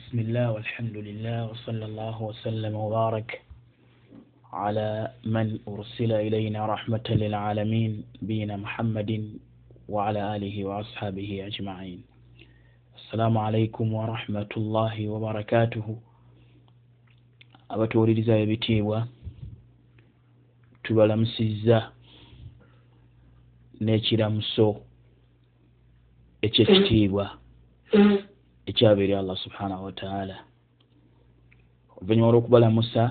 بسم الله والحمد لله وصلى الله وسلم وبارك على من أرسل إلينا رحمة للعالمين بين محمد وعلى آله وأصحابه أجمعين السلام عليكم ورحمة الله وبركاته abatuwuliriza ebitiibwa tubalamusizza n'ekiramuso ekyekitiibwa mm. Ekyabeeri allah subhanahu wataala oluvannyuma olw'okubalamusa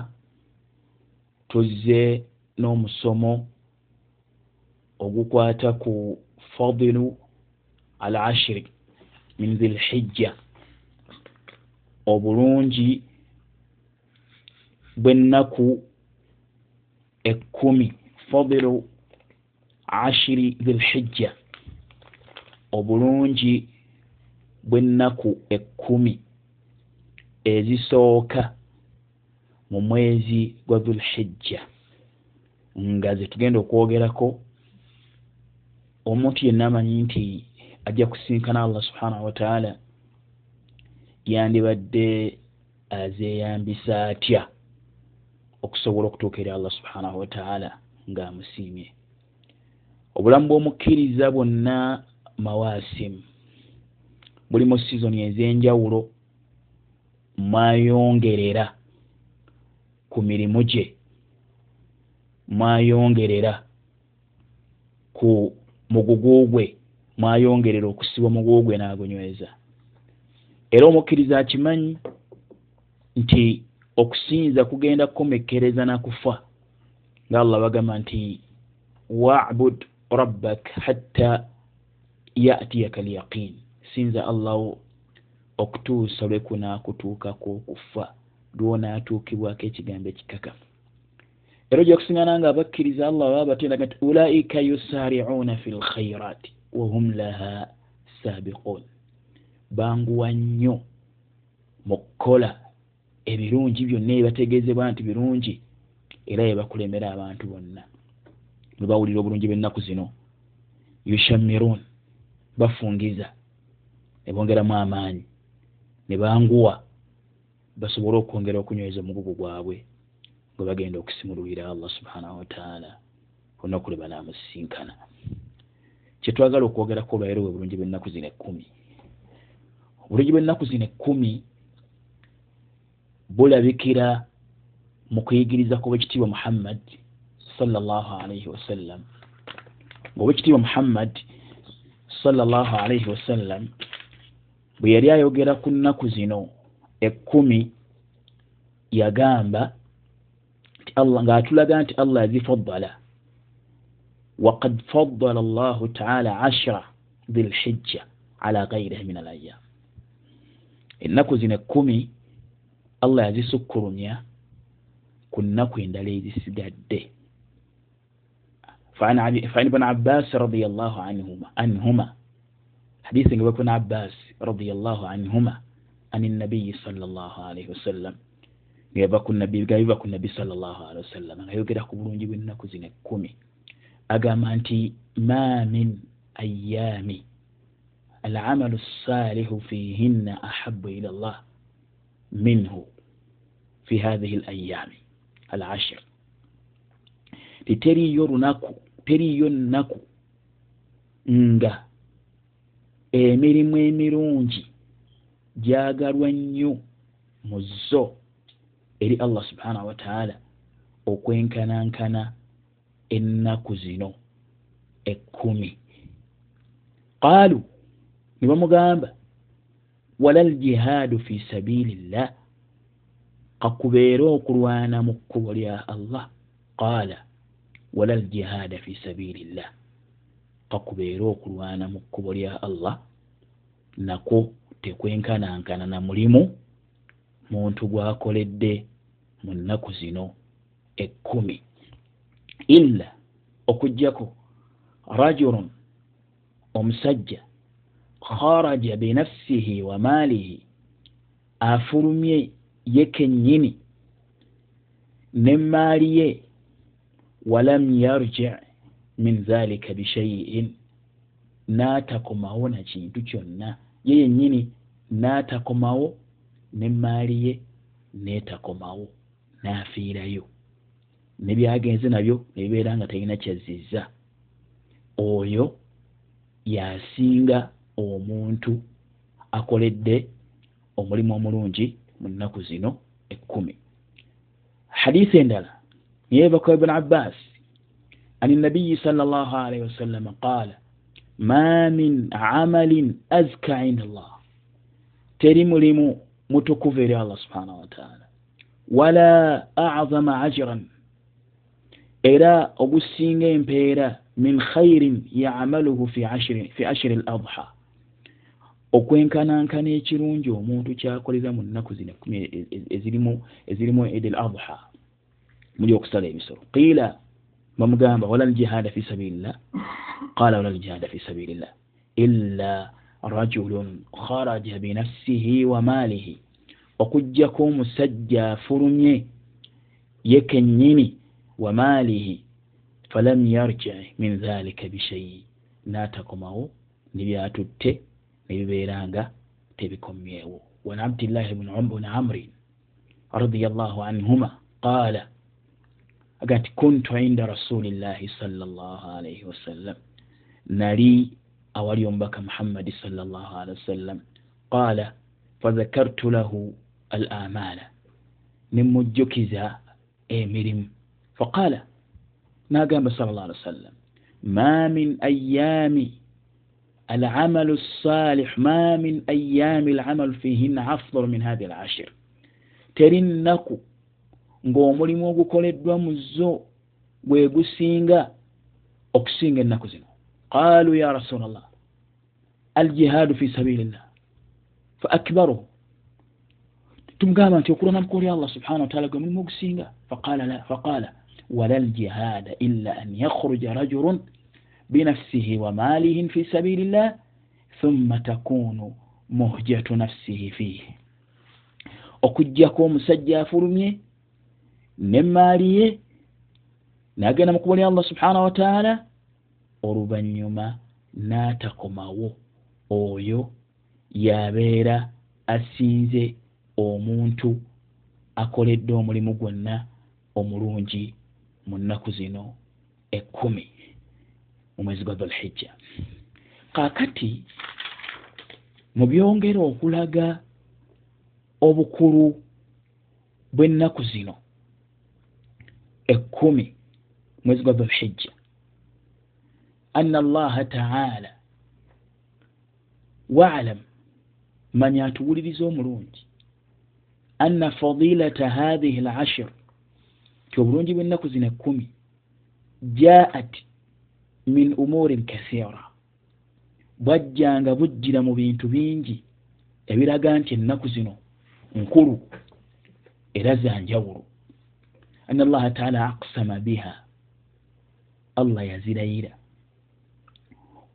tuzze n'omusomo ogukwata ku fadilu al ashiri min dhilhijja obulungi bw'ennaku ekkumi fadilu ashiri dhilhijja obulungi bw'ennaku ekkumi ezisooka mu mwezi gwa dhulhijja. Nga ze tugenda okwogerako omuntu yenna amanyi nti ajja kusinkana allah subhanahu wataala yandibadde azeeyambisa atya okusobola okutuuka eri allah subhanahu wataala ng'amusiimye. Obulamu bw'omukkiriza bwonna mawaasimu bulimu sizoni ez'enjawulo mwayongerera ku mirimu gye. Mwayongerera ku mugugu gwe. Mwayongerera okusibwa mugugu gwe n'agunyweza. Era omukkiriza akimanyi nti okusinza kugenda kukomekkereza nakufa nga allah bagamba nti wabud rabbak hatta yatiyaka lyaqin sinza allahu okutuusa lwekunaakutuukako okufa lwonaatuukibwako ekigambo ekikakafu. Era ojja kusiŋana nga abakkiriza allah baba batendaga nti ulaika yusariuuna fi lkhairati wahum laha sabiqun banguwa nnyo mu kukola ebirungi byonna ebibategeezebwa nti birungi era yebakulemera abantu bonna. Bwe bawulira obulungi bw'ennaku zino. Yushamiruun bafungiza ne bongeramu amaanyi ne banguwa basobole okwongera okunyweza omugugu gwabwe gwe bagenda okusimululira allah subhanahu wataala olunaku lwe banaamusinkana kyetwagala okwogerako olwairo bwe bulungi bw'ennaku zino ekkumi. Obulungi bw'ennaku zino ekkumi bulabikira mu kuyigiriza kw'obwekitiibwa muhammad salllah alaihi wasallam ngaobwekitiibwa muhammad salllah alaihi wasallam bwe yali ayogera ku nnaku zino ekkumi yagamba nti allah ng'atulaga nti allah yazifaddala waqad faddala allahu taala ashra dhilhijja ala gairihi min alayam ennaku zino ekkumi allah yazisukkulumya ku nnaku endala ezisigadde فعن ابن عباس رضي الله عنهما عنهما حديث ابن عباس رضي الله عنهما عن النبي صلى الله عليه وسلم gaivaku nabi salllah alihi wasallam nga yogera ku bulungi bw'ennaku zino ekkumi agamba nti ma min ayami alamalu salihu fihinna ahabu ila llah minhu fi hathihi alayami alashir titeriyo lunaku teriyo nnaku nga emirimu emirungi gyagalwa nnyo mu zo eri allah subhanahu wataala okwenkanankana ennaku zino ekkumi. Qaalu ne bamugamba wala ljihaadu fi sabiili llah kakubeere okulwana mu kkubo lya allah. Qaala wala ljihaada fi sabiili llah kakubeere okulwana mu kkubo lya allah nakwo tekwenkanankana na mulimu. Muntu gwakoledde mu nnaku zino ekkumi. Illa okugjako rajulun omusajja kharaja binafsihi wa maalihi afulumye ye kennyini n'emmaali ye walam yarji min dhalika bishayiin n'atakomawo na kintu kyonna. Ye yennyini n'atakomawo nemaali ye neetakomawo n'afiirayo nebyagenze nabyo nebibeera nga talina kyazizza. Oyo yasinga omuntu akoledde omulimu omulungi mu nnaku zino ekkumi. Hadisi endala niyebaka ibuni abbas an nabiyi sal llah alaihi wasallama qaala ma min amalin azka inda allah teri mulimu mutukuvu eri allah subhanahu wataala wala azama ajran era ogusinga empeera min khairin yamaluhu fi ashiri al adha okwenkanankana ekirungi omuntu kyakolera mu nnaku zino ekumi ezirimu ed al adha muli okusala ebisolo qiila bamugamba wala ljihada fi sabilillah qala wala ljihada fi sabilillah illa rajulun kharaja binafsihi wa maalihi okugjako omusajja afulumye ye kennyini wa maalihi falam yarji min dhalika bishayi n'atakomawo nebyatutte nebibeera nga tebikomyewo wan abdillahi bni amrin radiallahu anhuma qaala aga nti kuntu inda rasulillahi salllah alaihi wasallam nali awali omubaka muhammadi salllah alihi wasallam qaala fadhakartu lahu al amaala nemujjukiza emirimu. Faqaala nagamba sal llah alih wa sallam ma min ayaami alamalu salih ma min ayaami alamalu fihinna afdalu min hathi al ashir teri nnaku ng'omulimu ogukoleddwa mu zo gwe gusinga okusinga ennaku zino. Qaalu ya rasula llah aljihaadu fi sabilillah fa akbaruhu tumugamba nti okulona mukooli allah subhanahu wataala gwe mulimu ogusinga. Faqala la faqala wala ljihada illa an yakhruja rajulun binafsihi wa maalihin fi sabilillah thumma takunu muhjatu nafsihi fiihi okujjako omusajja afulumye nemaali ye nagenda mukubulya allah subhanahu wataala oluvanyuma n'atakomawo. Oyo yabeera asinze omuntu akoledde omulimu gwonna omulungi mu nnaku zino ekkumi mu mwezi gwa dhulhijja. Kaakati mu byongera okulaga obukulu bw'ennaku zino ekkumi mwezi gwa dhulhijja. Anna allaha taala waalam manya atuwuliriza omulungi. Anna fadilata hathihi lashir ti obulungi bw'ennaku zino ekkumi jaat min umuurin kathira bwajjanga bujjira mu bintu bingi ebiraga nti ennaku zino nkulu era zanjawulo anna allaha taala aqsama biha allah yazirayira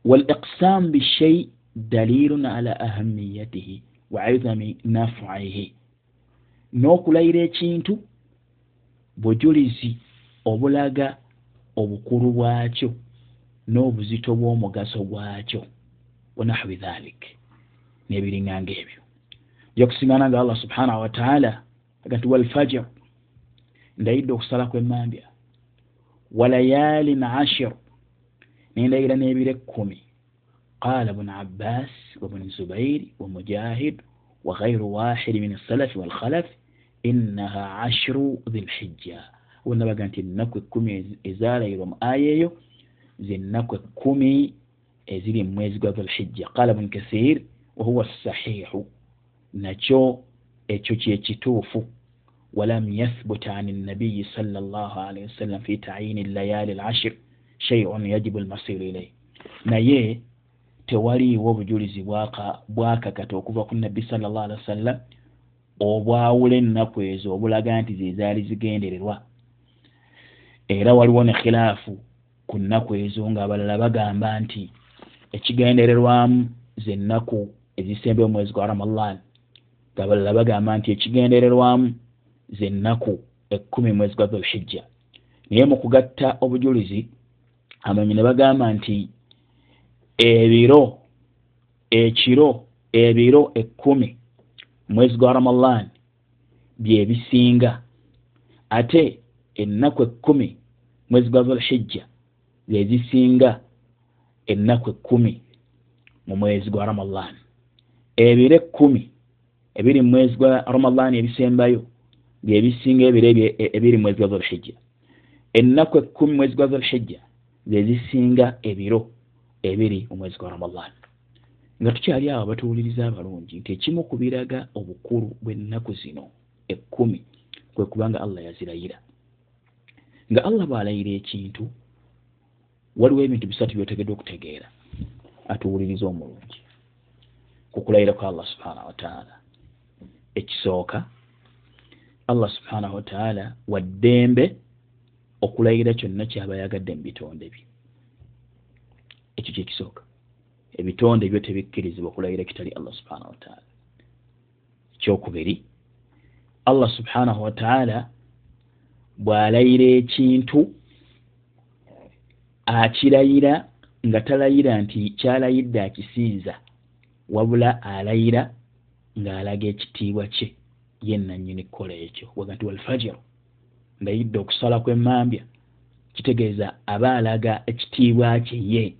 waliqsam bishai dalilun ala ahamiyatihi wa idami nafuihi n'okulayira ekintu bujulizi obulaga obukulu bwakyo n'obuzito bw'omugaso gwakyo wanahwi dhalik n'ebiringanga ebyo ja kusingana nga allah subhanahu wataala aga nti walfajir ndayidde okusalaku emmambya walayalin ashir nendayira n'ebiro ekkumi. Qala bnu abbas wabuni zubairi wamujahid wa ghairu wahidi min assalafi walkhalafi innaha ashru dhilhijja wenabaga nti ennaku ekkumi ezalayirwa mu aya eyo zennaku ekkumi eziri mu mwezi gwa dhulhijja qala bnu kathir wahuwa sahihu. Nakyo ekyo kyekituufu walam yathbut an nabiyi sala llah alaihi wasallam fi tayini layali lashir sheiun yajibu lmasir ilaih naye tewaliiwo obujulizi bwakakata okuva ku nabbi sala llah alihi wasallam obwawula ennaku ezo obulaga nti zezaali zigendererwa. Era waliwo ne khilaafu ku nnaku ezo ngaabalala bagamba nti ekigendererwamu zennaku ezisembe omwezi gwa ramadan ngaabalala bagamba nti ekigendererwamu zennaku ekkumi mwezi gwa dhulhijja. Naye mu kugatta obujulizi amanyi ne bagamba nti ebiro ekiro ebiro ekkumi mwezi gwa ramadan byebisinga ate ennaku ekkumi mwezi gwa zulhijja byezisinga ennaku ekkumi mu mwezi gwa ramadan ebiro ekkumi ebiri mu mwezi gwa ramadan ebisembayo byebisinga ebiro ebiri mu mwezi gwa zulhijja. Ennaku ekkumi mwezi gwa zulhijja zezisinga ebiro ebiri mu mwezi gwa ramadan. Nga tukyali awo batuwuliriza abalungi nti ekimu ku biraga obukulu bw'ennaku zino ekkumi kwe kubanga allah yazirayira. Nga allah bw'alayira ekintu waliwo ebintu bisatu byotegedde okutegeera. Atuwuliriza omulungi. Ku kulayira kwa allah subhanahu wataala ekisooka allah subhanahu wataala waddembe okulayira kyonna kyaba yagadde mu bitonde bye. Ekyo kyekisooka ebitonde ebyo tebikkirizibwa okulayira kitali allah subhanahu wataala ekyokubiri allah subhanahu wataala bw'alayira ekintu akirayira nga talayira nti kyalayidde akisiiza wabula alayira ng'alaga ekitiibwa kye yennannyini kukola ekyo. Waga nti walfajiru ndayidde okusala kw'emmambya kitegeeza aba alaga ekitiibwa kye ye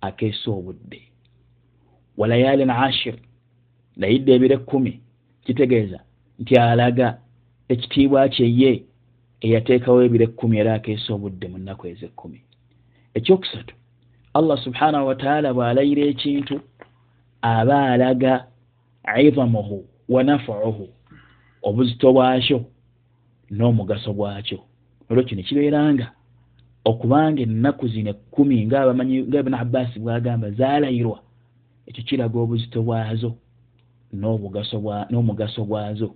akeesa obudde. Walayalin ashir ndayidde ebiro ekkumi kitegeeza nti alaga ekitiibwa kye ye eyateekawo ebiro ekkumi era akeesa obudde mu nnaku ez'ekkumi. Ekyokusatu allah subhanahu wataala bw'alayira ekintu aba alaga izamuhu wa nafuuhu obuzito bwakyo n'omugaso gwakyo olwo kino kibeeranga okubanga ennaku zino ekkumi ngaabamanyi nga ibuni abbaasi bwagamba zaalayirwa ekyo kiraga obuzito bwazo n'omugaso gwazo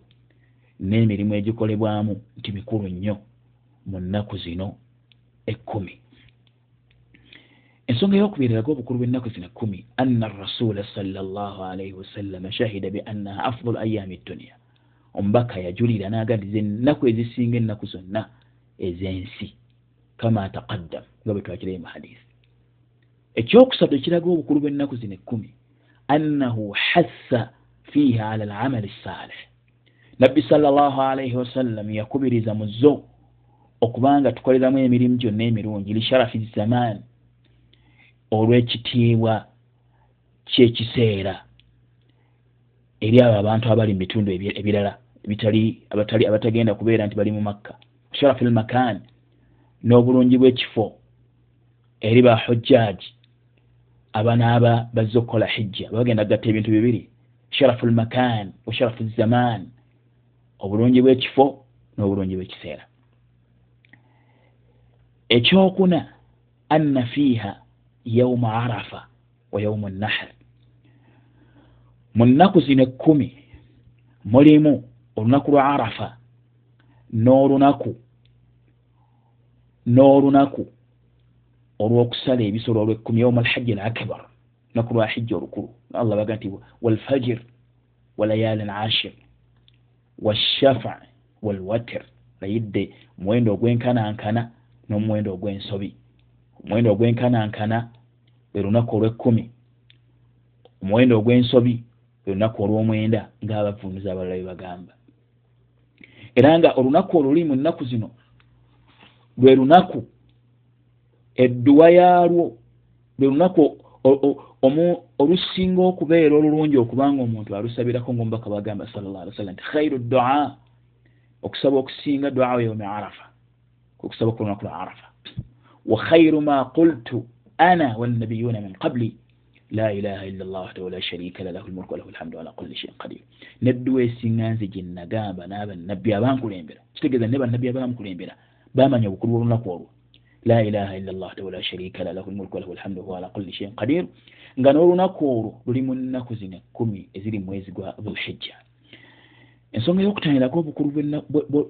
n'emirimu egikolebwamu nti mikulu nnyo mu nnaku zino ekkumi. Ensonga eyokubiri eraga obukulu bw'ennaku zino ekkumi anna rasula salllah alaihi wasallama shahida biannaha afdalu ayami dduniya omubaka yajulira n'agandiza ennaku ezisinga ennaku zonna ez'ensi kama taqaddam nga bwe twakirayo mu hadisi ekyokusatu ekiraga obukulu bw'ennaku zino ekkumi annahu hassa fiiha ala alamali saalih nabbi salllah alaihi wasallam yakubiriza mu zo okubanga tukoleramu emirimu gyonna emirungi lisharafi zamaani olw'ekitiibwa kyekiseera eri abo abantu abali mu bitundu ebirala bitali abatagenda kubeera nti bali mu makka. Sharafu lmakan n'obulungi bw'ekifo eri bahujjaaji abanaaba bazze okukola hijja. Bagenda gatta ebintu bibiri sharafu lmakan wa sharafu zaman obulungi bw'ekifo n'obulungi bw'ekiseera. Ekyokuna anna fiiha yauma arafa wa yaumu nahr. Mu nnaku zino ekkumi mulimu olunaku lwa arafa n'olunaku n'olunaku olw'okusala ebisolo olw'ekkumi yauma alhajji al akbar lunaku lwa hijja olukulu. Allah baga nti walfajir walayalin ashir washafa walwatir layidde muwendo ogwenkanankana n'omuwendo ogw'ensobi. Omuwendo ogwenkanankana lwe lunaku olw'ekkumi omuwendo ogw'ensobi lwe lunaku olw'omwenda ng'abavunuzi abalala bye bagamba era nga olunaku oluli mu nnaku zino lwe lunaku edduwa yaalwo lwe lunaku olusinga okubeera olulungi okubanga omuntu alusabirako ngaomubaka bagamba salllah ali wasallam nti khairu dua okusaba okusinga duaa yaumi arafa okusaba ku lunaku lwa arafa. Wa khairu ma qultu ana wannabiyuna min qabli la ilaha illa llah wahdahu la sharika la lahu lmulku walahu lhamdu ala kulli shayin qadir. Nedduwa esinga nze gye nagamba n'abannabbi abankulembera kitegeeza ne bannabbi abamukulembera bamanya obukulu bwolunaku olwo. La ilaha illa llah wahdahu la sharika la lahu lmulku walahu lhamdu wahuwa ala kulli shayin qadir. Nga n'olunaku olwo luli mu nnaku zino ekkumi eziri mwezi gwa dhulhijja. Ensonga y'okutanyirako obukulu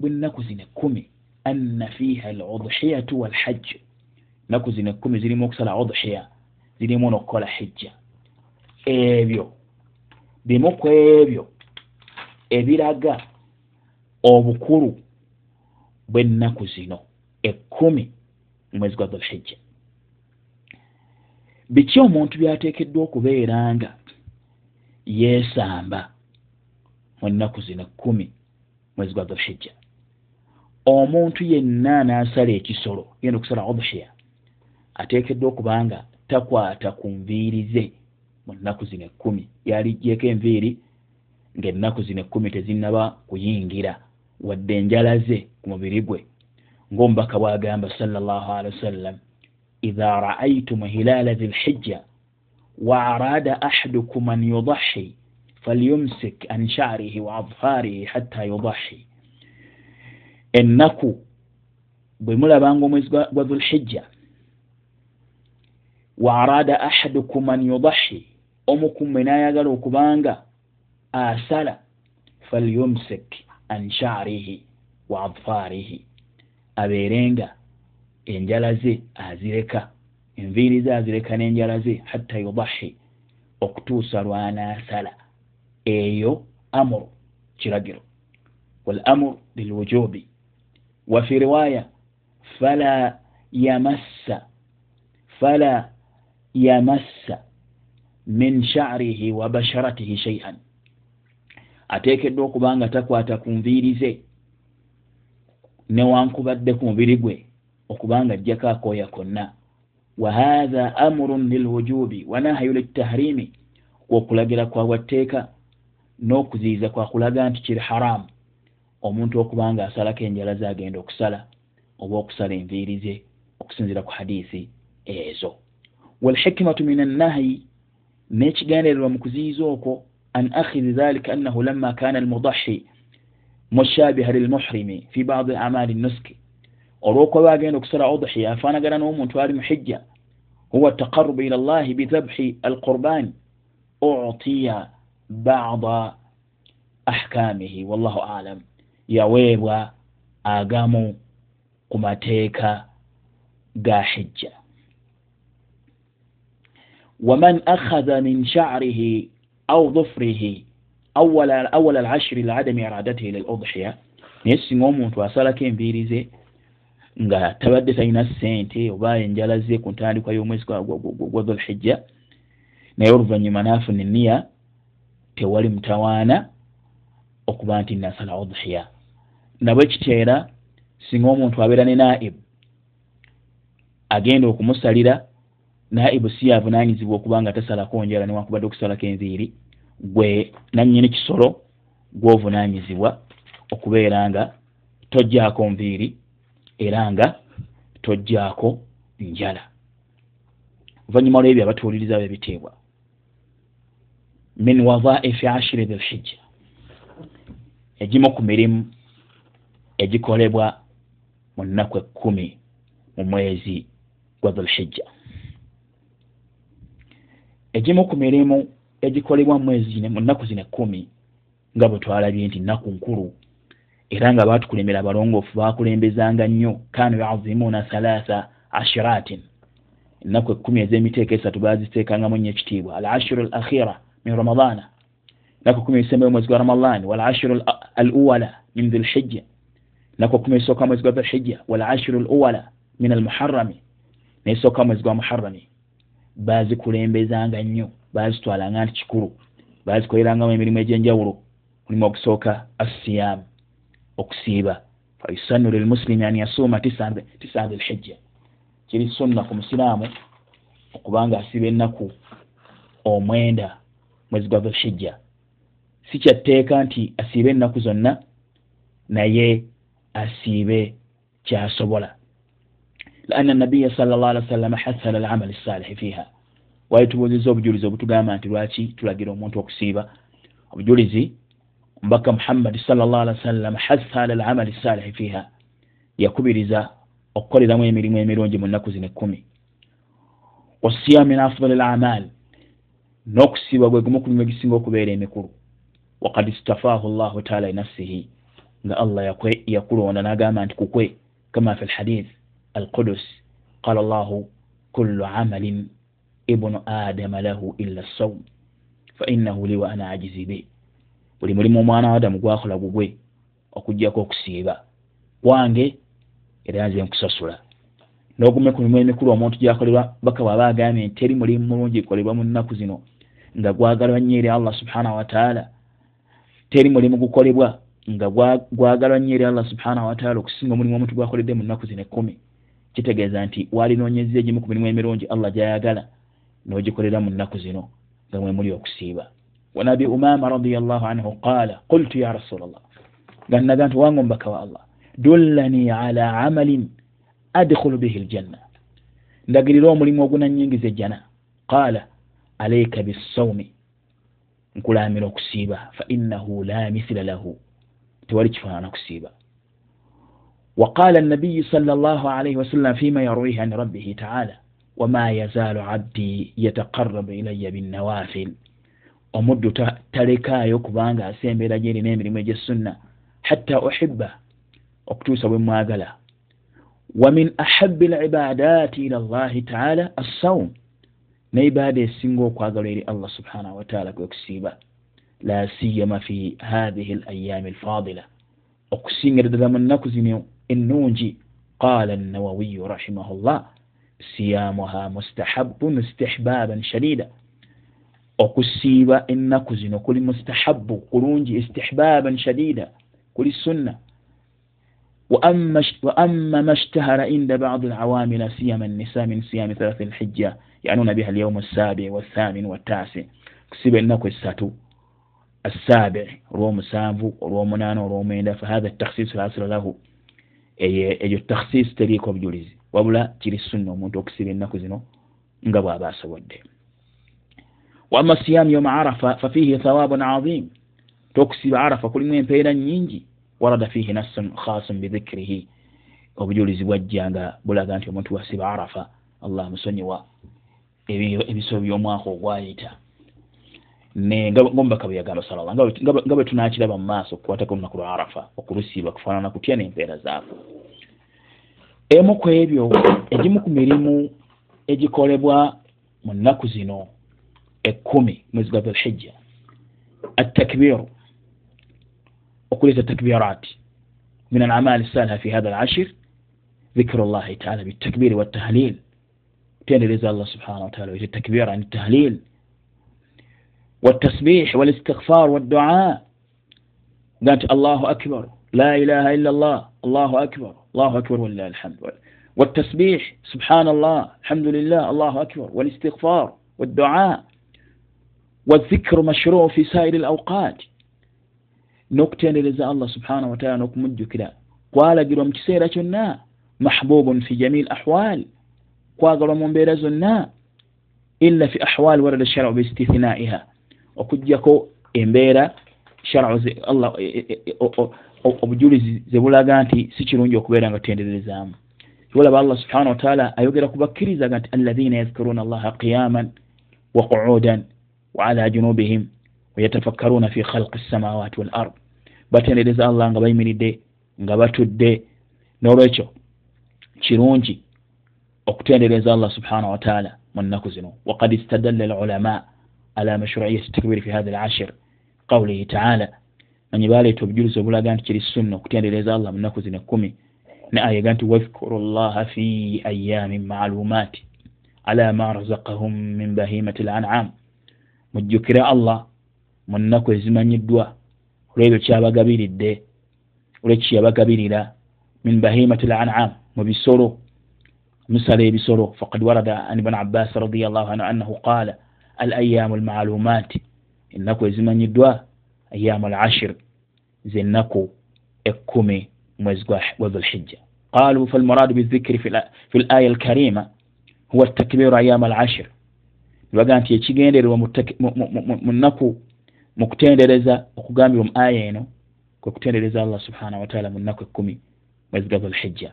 bw'ennaku zino ekkumi anna fiiha al udhiyatu walhajju naku zino ekkumi zirimu okusala udhiya zirimu nokukola hijja. Ebyo bimu ku ebyo ebiraga obukulu bw'ennaku zino ekkumi mumwezi gwa dhulhijja. Biki omuntu byateekeddwa okubeera nga yeesamba mu nnaku zino kkumi mwezi gwa dhulhijja? Omuntu yenna n'asala ekisolo genda okusala udhiya ateekeddwa okubanga takwata ku nviiri ze. Mu nnaku zino ekkumi yaliggyeko enviiri ng'ennaku zino ekkumi tezinnaba kuyingira. Wadde enjala ze ku mubiri gwe ng'omubaka bw'agamba salllah alihi wasallam idha ra'aytum hilaala zi lhijja wa araada ahadukum an yudahi falyumsik an sha'rihi wa adfaarihi hatta yudahi. Ennaku bwe mulabanga omwezi gwa dhulhijja wa araada ahadukum an yudahi omukummwe n'ayagala okubanga asala falyumsik an sha'rihi wa adfaarihi abeerenga enjala ze azireka enviiri ze azireka n'enjala ze hatta yudahi okutuusa lwanaasala eyo amuru kiragiro. Wal amuru lilwujubi wafi riwaya fala yamassa fala yamassa min sha'rihi wa basharatihi shay'an ateekeddwa okuba nga takwata ku nviiri ze newankubadde ku mubiri gwe okubanga ajjako akooya konna wa hatha amurun lilwujubi wa nahayu litahrimi kwokulagira kwabwatteeka n'okuziyiza kwakulaga nti kiri haramu omuntu okuba nga asalako enjala ze agenda okusala oba okusala enviiri ze okusinzira ku hadiisi ezo walhikimatu min annahyi n'ekigendererwa mu kuziyiza okwo an akhidhi dhalika annahu lamma kana almudahi mushabiha lilmuhrimi fi badi amali nuski olwokuba agenda okusala udhiya afaanagana n'omuntu ali muhijja huwa taqarubu ila llahi bidhabhi alqurbani utiya bada ahkamihi wallahu alam yaweebwa agamu ku mateeka ga hijja waman akhadha min sha'rihi au dhufrihi awala alashiri laadami iradatihi liludhiya naye singa omuntu asalako enviiri ze nga tabadde talina sente oba enjala ze ku ntandikwa y'omwezi gwa dhulhijja naye oluvannyuma naafuna eniya tewali mutawaana okuba nti nasala udhiya nabwe kiteera singa omuntu abeera ne naibu agenda okumusalira naibu si yavunanyizibwa okuba nga tasalako njala newankubadde okusalako enviiri gwe nanyini kisolo gwovunanyizibwa okubeera nga tojjaako nviiri era nga tojjaako njala. Oluvanyuma lwebyo abatuwuliriza byo ebiteebwa min wadhaifi ashiri dhilhijja egimu ku mirimu egikolebwa mu nnaku ekkumi mu mwezi gwa dhulhijja egimu ku mirimu egikolebwa mumwezi mu nnaku zino ekkumi nga bwe twalabye nti nnaku nkulu era nga baatukulemera abalongoofu baakulembezanga nnyo kanu yazimuuna thalaatha ashiratin ennaku ekkumi ez'emiteeka esatu baaziteekangamu nnyo ekitiibwa al ashiru al akhira min ramadaana. Ennaku ekkumi ezisembayo omwezi gwa ramadaani wal ashiru al uwala min dhulhijja. Nako kumi esooka mwezi gwa dhulhijja walashiru luwala min almuharami nesooka mwezi gwa muharami bazikulembezanga nnyo bazitwalanga nti kikulu bazikolerangamu emirimu egyenjawulo mulimu okusooka assiyaamu okusiiba. Fayusannu lilmuslimi an yasuuma tisa dhilhijja kiri sunna ku musiraamu okubanga asiiba ennaku omwenda mwezi gwa dhulhijja. Si kyatteeka nti asiiba ennaku zonna naye asiibe kyasobola laana nabiya salllah ali wasallama hasala alamali salihi fiiha waali tubuuziza obujulizi obutugamba nti lwaki tulagira omuntu okusiiba obujulizi omubaka muhammadi salllah ali wasallama hasala alamali salihi fiiha yakubiriza okukoleramu emirimu emirungi mu nnaku zino ekkumi wasiyam min afdali alamal n'okusiiba gwe gumu ku mimu egisinga okubeera emikulu wakad istafaahu llahu taala linafsihi nga allah yakulonda nagamba nti kukwe kama fi lhadith qala llahu kullu amalin ibnu adama lahu illa saum fainahu li wa ana ajizi be buli mulimu omwana wa adamu gwakola gugwe okugjako okusiiba. Kwange era nze nkusasula. Nogume ku mimu emikulu omuntu gyakolerwa baka bwaba agambye nti teri mulimu mulungi kolebwa mu nnaku zino nga gwagalwa nnyo eri allah subhanahu wataala teri mulimu gukolebwa nga gwagalwa nnyo eri allah subhanahu wataala okusinga omulimu omuntu gwakoledde mu nnaku zino ekkumi kitegeeza nti walinoonyeza egimu ku mirimu emirungi allah gyayagala n'ogikolera mu nnaku zino nga mwemuli okusiiba. Wanabi umama radiallahu anhu qaala qultu ya rasula llah nga nnaga nti wange omubaka wa allah dullani ala amalin adkhulu bihi ljanna ndagirira omulimu ogunanyingiza ejjana. Qaala aleika bisawmi nkulamira okusiiba fa innahu la mithila lahu tewali kifaanana kusiiba waqala nabiyi sala llahu alaihi wasallam fima yarwihi an rabbihi taala wama yazaalu abdi yataqarabu ilaya binnawafil omuddu talekaayo kubanga asembeera gyerina emirimu egyesunna hatta uhibba okutuusa bwe mwagala wa min ahabi libadati ila llahi taala assawm neibaada esinga okwagalwa eri allah subhanahu wataala kwe kusiiba la siyama fi hathihi alayami alfadila okusingira ddala mu nnaku zino ennungi qala nawawiyu rahimahu llah siyamuha mustahabun istihbaban shadida okusiiba ennaku zino kuli mustahabu kulungi istihbaban shadida kuli sunna waama ma shtahara inda badi alawamila siyama nisa min siyami thalathi lhijja yanuna biha alyawmu assabi wathamin wattasi kusiiba ennaku essatu assabi olwomusanvu olwomunaana olwomwenda fahatha takhsis lasira lahu eyo takhsis teriiko obujulizi wabula kiri sunna omuntu okusiba ennaku zino nga bw'aba asobodde. Waama siyamu yoma arafa fafihi thawabun azim tokusiba arafa kulimu empeera nyingi warada fihi nassun khasun bidhikirihi obujulizi bwajja nga bulaga nti omuntu wasiba arafa allah musonyiwa ebisolo by'omwaka ogwayita ngaomubaka bwe yagamba salalla nga bwe tunakiraba mu maaso okukwatako olunaku lwa arafa okulusiiba kufaanana kutya n'empeera zaako. Emu ku ebyo egimu ku mirimu egikolebwa mu nnaku zino ekkumi mwezi gwa dhulhijja attakbiru okuleeta takbirat min alamali saliha fi hatha alashir dhikiru llahi taala bitakbiri wattahlil kutendereza allah subhanahu wataala wete takbir ani tahlil والتسبيح والاستغفار والدعاء. قالت الله أكبر لا إله إلا الله الله أكبر الله أكبر ولله الحمد والتسبيح سبحان الله الحمد لله الله أكبر والاستغفار والدعاء والذكر مشروع في سائر الأوقات n'okutendereza allah subhanahu wataala n'okumujjukira kwalagirwa mu kiseera kyonna mahbubun fi jamiil ahwal. Kwagalwa mu mbeera zonna illa fi ahwal warada sharacu biistithinaiha الشرع باستثنائها okugjako embeera sharacu allah obujulizi zebulaga nti si kirungi okubeera nga tutendererezaamu kibalaba allah subhanahu wataala ayogera ku bakkirizaga nti alladhina yadhkuruna allaha qiyaman wa quudan wa ala junubihim wayatafakkaruna fi khalqi ssamawati wal ard batendereza allah nga bayimiridde nga batudde n'olwekyo kirungi okutendereza allah subhanahu wataala mu nnaku zino waqad istadalla alulama على مشروعية التكبير في هذا العشر قوله تعالى من يبالي تبجلس وبلا قانت كري السنة وكتين لذا الله من نكوز نكومي نآية قانت واذكروا الله في أيام معلومات على ما رزقهم من بهيمة الأنعام مجكرا الله من نكوز من يدوى وليلو تشابا قبيل الدي وليلو تشابا قبيل لا من بهيمة الأنعام وبسورو مثل بسورو فقد ورد عن ابن عباس رضي al ayaamu almaalumaati ennaku ezimanyiddwa ayaamu al ashir zennaku ekkumi mwezi gwa dhulhijja. Qalu falmuradu bidhikri fi l aya alkarima huwa takbiru ayaamu al ashir baga nti ekigendererwa mu nnaku mu kutendereza okugambibwa mu aya eno kwe kutendereza allah subhanahu wataala mu nnaku ekkumi mwezi gwa dhulhijja.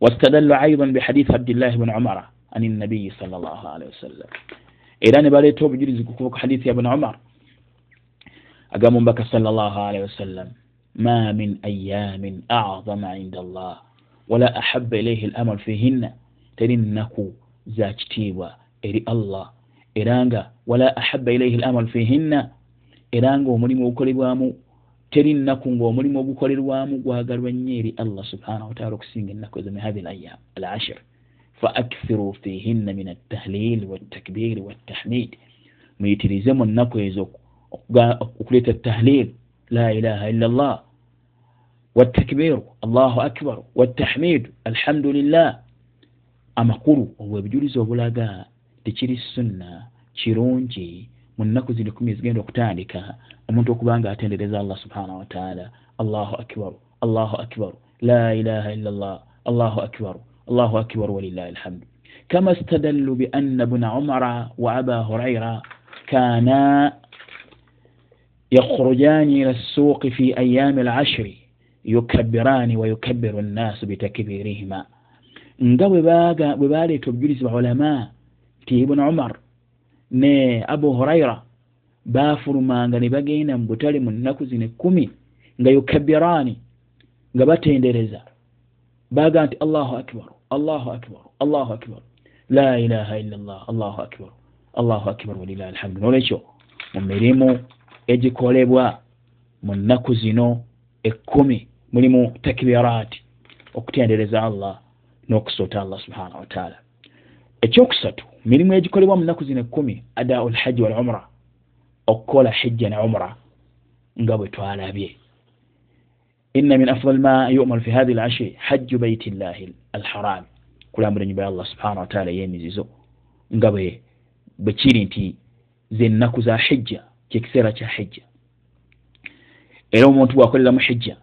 واستدلوا أيضا بحديث عبد الله بن عمر عن النبي صلى الله عليه وسلم era ne baleeta obujulizi kukuva ku hadithi ya buni umar. Agamba omubaka sal llah alaihi wasallam ma min ayamin acdama inda allah wala ahaba ilaihi lamalu fihinna. Teri nnaku za kitiibwa eri allah. Era nga wala ahaba ilaihi lamalu fihinna. Era nga omulimu ogukolebwamu teri nnaku ngaomulimu ogukolerwamu gwagalwa nnyo eri allah subhanahu wataala okusinga ennaku ezo min hathi layam al ashir فأكثروا فيهن من التهليل والتكبير والتحميد ميتريزم النكو يزوك وكلية التهليل la ilaha illa llah watakbiru allahu akbaru watahmidu alhamdulillah amakulu obwo ebijulizo obulaga tekiri sunna kirungi mu nnaku zino kumi ezigenda okutandika omuntu okubanga atendereza allah subhanahu wataala allahu akbaru allahu akbaru la ilaha illa llah allahu akbaru walillahi alhamdu kama stadallu bianna bna umara wa aba huraira kana yakhrujani ila ssuuqi fi ayami alashri yukabbirani wa yukabbiru nnaasu bitakbirihima nga bwe baleeta obujulizi baulama nti ibunu umar ne abu huraira bafulumanga ne bagenda mu butale mu nnaku zino ekkumi nga yukabbirani nga batendereza baga nti allahu akbar allahu akbar allahu akbar. La ilaha illa llah allahu akbar allahu akbar walilahi alhamdu. Nolwekyo mu mirimu egikolebwa mu nnaku zino ekkumi mulimu takbiraati okutendereza allah n'okusoota allah subhanahu wataala ekyokusatu mirimu egikolebwa mu nnaku zino ekkumi adau lhajji wal umra okukola hijja ne umra nga bwe twalabye inna min afdal ma yumalu fi hathi lashri hajju baiti llahi alharami kulambula enyumba ya allah subhanahu wataala ey'emizizo nga bwe bwe kiri nti zennaku za hijja kyekiseera kya hijja era omuntu bwakoleramu hijja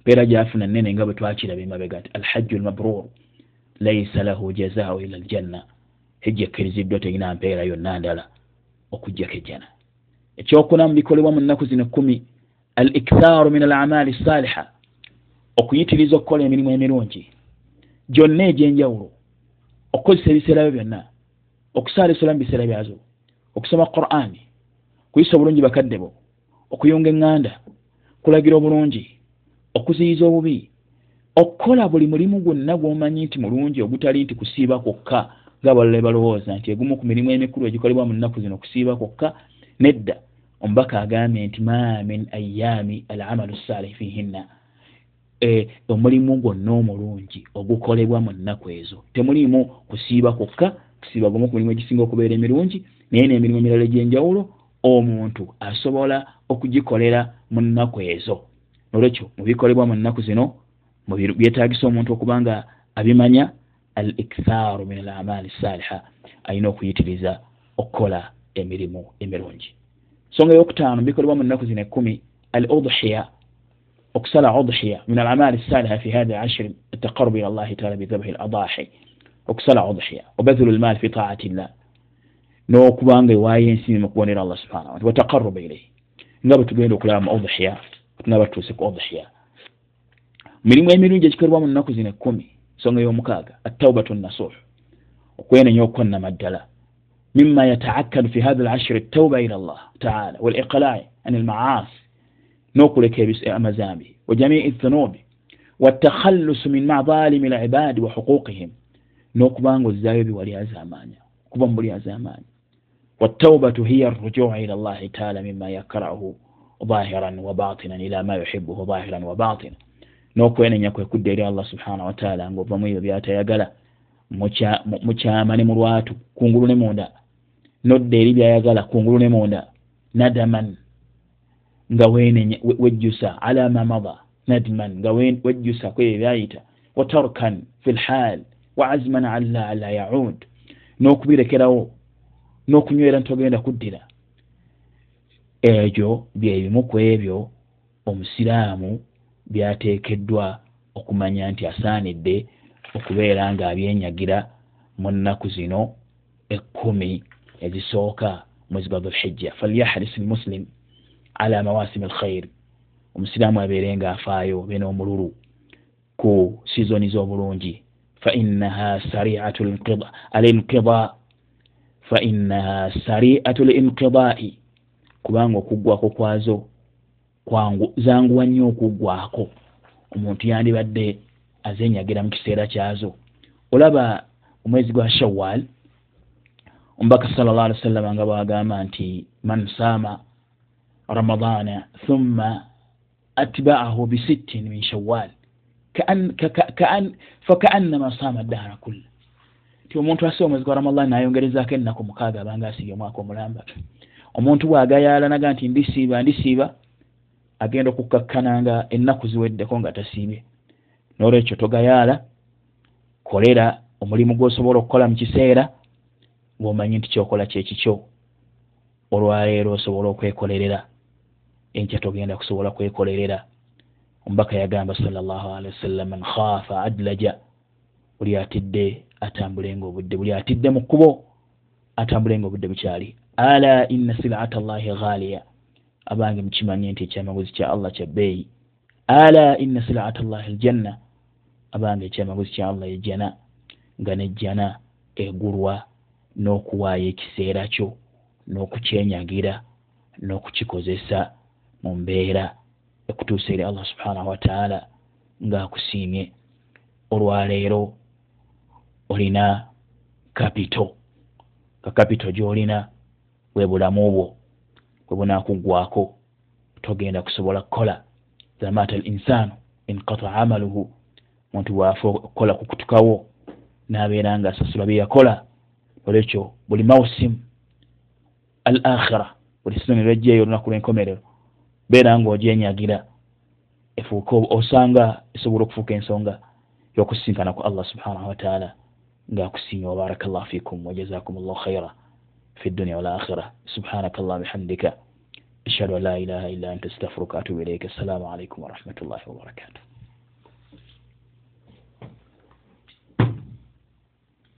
mpeera gyafuna nene nga bwe twakiraba emabega nti alhajju lmabrur laisa lahu jazau ila aljanna hijja ekkiriziddwa terina mpeera yonna ndala okujjako ejjana ekyokuna mu bikolebwa mu nnaku zino kumi al ikthaaru min alamaali saaliha okuyitiriza okukola emirimu emirungi gyonna egyenjawulo okukozesa ebiseera byo byonna okusaala esola mu biseera byazo okusoma qur'ani kuyisa obulungi bakadde bo okuyunga eŋŋanda kulagira obulungi okuziyiza obubi okukola buli mulimu gwonna gw'omanyi nti mulungi ogutali nti kusiiba kwokka ngaabalala balowooza nti egumu ku mirimu emikulu egikolebwa mu nnaku zino kusiiba kwokka nedda. Omubaka agambye nti ma min ayaami al amalu saalih fihinna omulimu gwonna omulungi ogukolebwa mu nnaku ezo. Temulimu kusiiba kwokka kusiiba gumu ku mirimu egisinga okubeera emirungi naye n'emirimu emirala egyenjawulo omuntu asobola okugikolera mu nnaku ezo. Olwekyo mubikolebwa mu nnaku zino byetagisa omuntu okubanga abimanya al ikthaaru min al amaali saaliha alina okuyitiriza okukola emirimu emirungi. Nsonga eyokutaano bikolebwa mu nnaku zino ekkumi al udhiya min al amaali saaliha fi hadi ashiri ataqarubu ila llahi taala bidhabhi al adahi okusala udhiya obadhulu lmaali fi taati llah n'okubanga ewaayo ensiimi mu kubonera allah subhanahu wataala wataqaruba ilaihi nga bwe tugenda okulaba mu udhiya tunaba tutuuse ku udhiya mirimu emirungi egikolebwa mu nnaku zino ekkumi ensonga y'omukaaga attaubatu nasuh okwenenya okukonnama ddala mima yataakkadu fi hatha alashiri attauba ila llah taala waliqlai an almaasi n'okuleka amazambi. Wa jamii thunubi watakhallusu min madalimi alibadi wa huquqihim n'okubanga ozaayo biwali azamaanya okuba mubuli azamaanya wattaubatu hiya arrujuu ila llahi taala mima yakrahu zahiran wa batinan ila ma yuhibuhu zahiran wa batina n'okwenenya kwe kudda eri allah subhanahu wataala ngaova mu ebyo byatayagala mukyama ne mu lwatu kungulu ne munda. Nodda eri byayagala kungulu ne munda. Nadaman nga wejjusa ala ma mada nadman nga wejjusa kwebyo byayita wa tarkan fi lhal wa azman ala la yaud. N'okubirekerawo n'okunywera ntogenda kuddira. Ebyo byebimu ku ebyo omusiraamu byateekeddwa okumanya nti asaanidde okubeera ng'abyenyagira mu nnaku zino ekkumi ezisooka mwezi gwa dhulhijja falyahris lmuslim ala mawasimi alkhair omusiraamu abeere ng'afaayo be n'omululu ku sizoni z'obulungi. Fainaha sariatu alinqida fainaha sariatu linqidaai kubanga okuggwako kwazo zanguwa nnyo okuggwako. Omuntu yandibadde azenyagira mu kiseera kyazo. Olaba omwezi gwa shawal omubaka sal llah alih wa sallama nga bwagamba nti man saama ramadana thumma atbaahu bisittin min shawal fakaannama saama dahara kulla ti omuntu asiba omwezi gwa ramadan nayongerezaako ennaku mukaaga abanga asibye omwaka omulamba. Omuntu bwagayaala naga nti ndisiiba ndisiiba agenda okukakkananga ennaku ziweddeko nga tasiibye. N'olwekyo togayaala kolera omulimu gw'osobola okukola mu kiseera ng'omanyi nti kyokola kyekikyo olwaleero osobola okwekolerera enkya togenda kusobola kwekolerera. Omubaka yagamba salllahalihi wasallam man khaafa adlaja buli atidde atambulenga obudde buli atidde mu kkubo atambulenga obudde bukyali. Ala inna silata llahi ghaaliya abange mukimanye nti ekyamaguzi kya allah kya bbeeyi. Ala inna silata llahi aljanna abange ekyamaguzi kya allah ejjana nga nejjana egulwa n'okuwaayo ekiseera kyo n'okukyenyagira n'okukikozesa mu mbeera ekutuusa eri allah subhanahu wataala ng'akusiimye. Olwaleero olina kapito ka kapito gy'olina bwe bulamu bwo bwe bunaakugwako togenda kusobola kukola. Zamata al insaanu inkata amaluhu muntu bwafe okukola kukutukawo n'abeera nga asasula bye yakola olwekyo buli mausimu al akhira buli sizoni lwejjeeyo olunaku lw'enkomerero beera ng'ogyenyagira. Efuuka osanga esobola okufuuka ensonga y'okusinkana ku allah subhanahu wataala ng'akusiimye wabaraka llahu fikum wajazakum llahu khaira fi ddunia walakhira subhanaka allah bihamdika. Ashhadu an la ilaha illa anta astaghfiruka atubu ilaika assalamu alaikum warahmatullahi wabarakatuh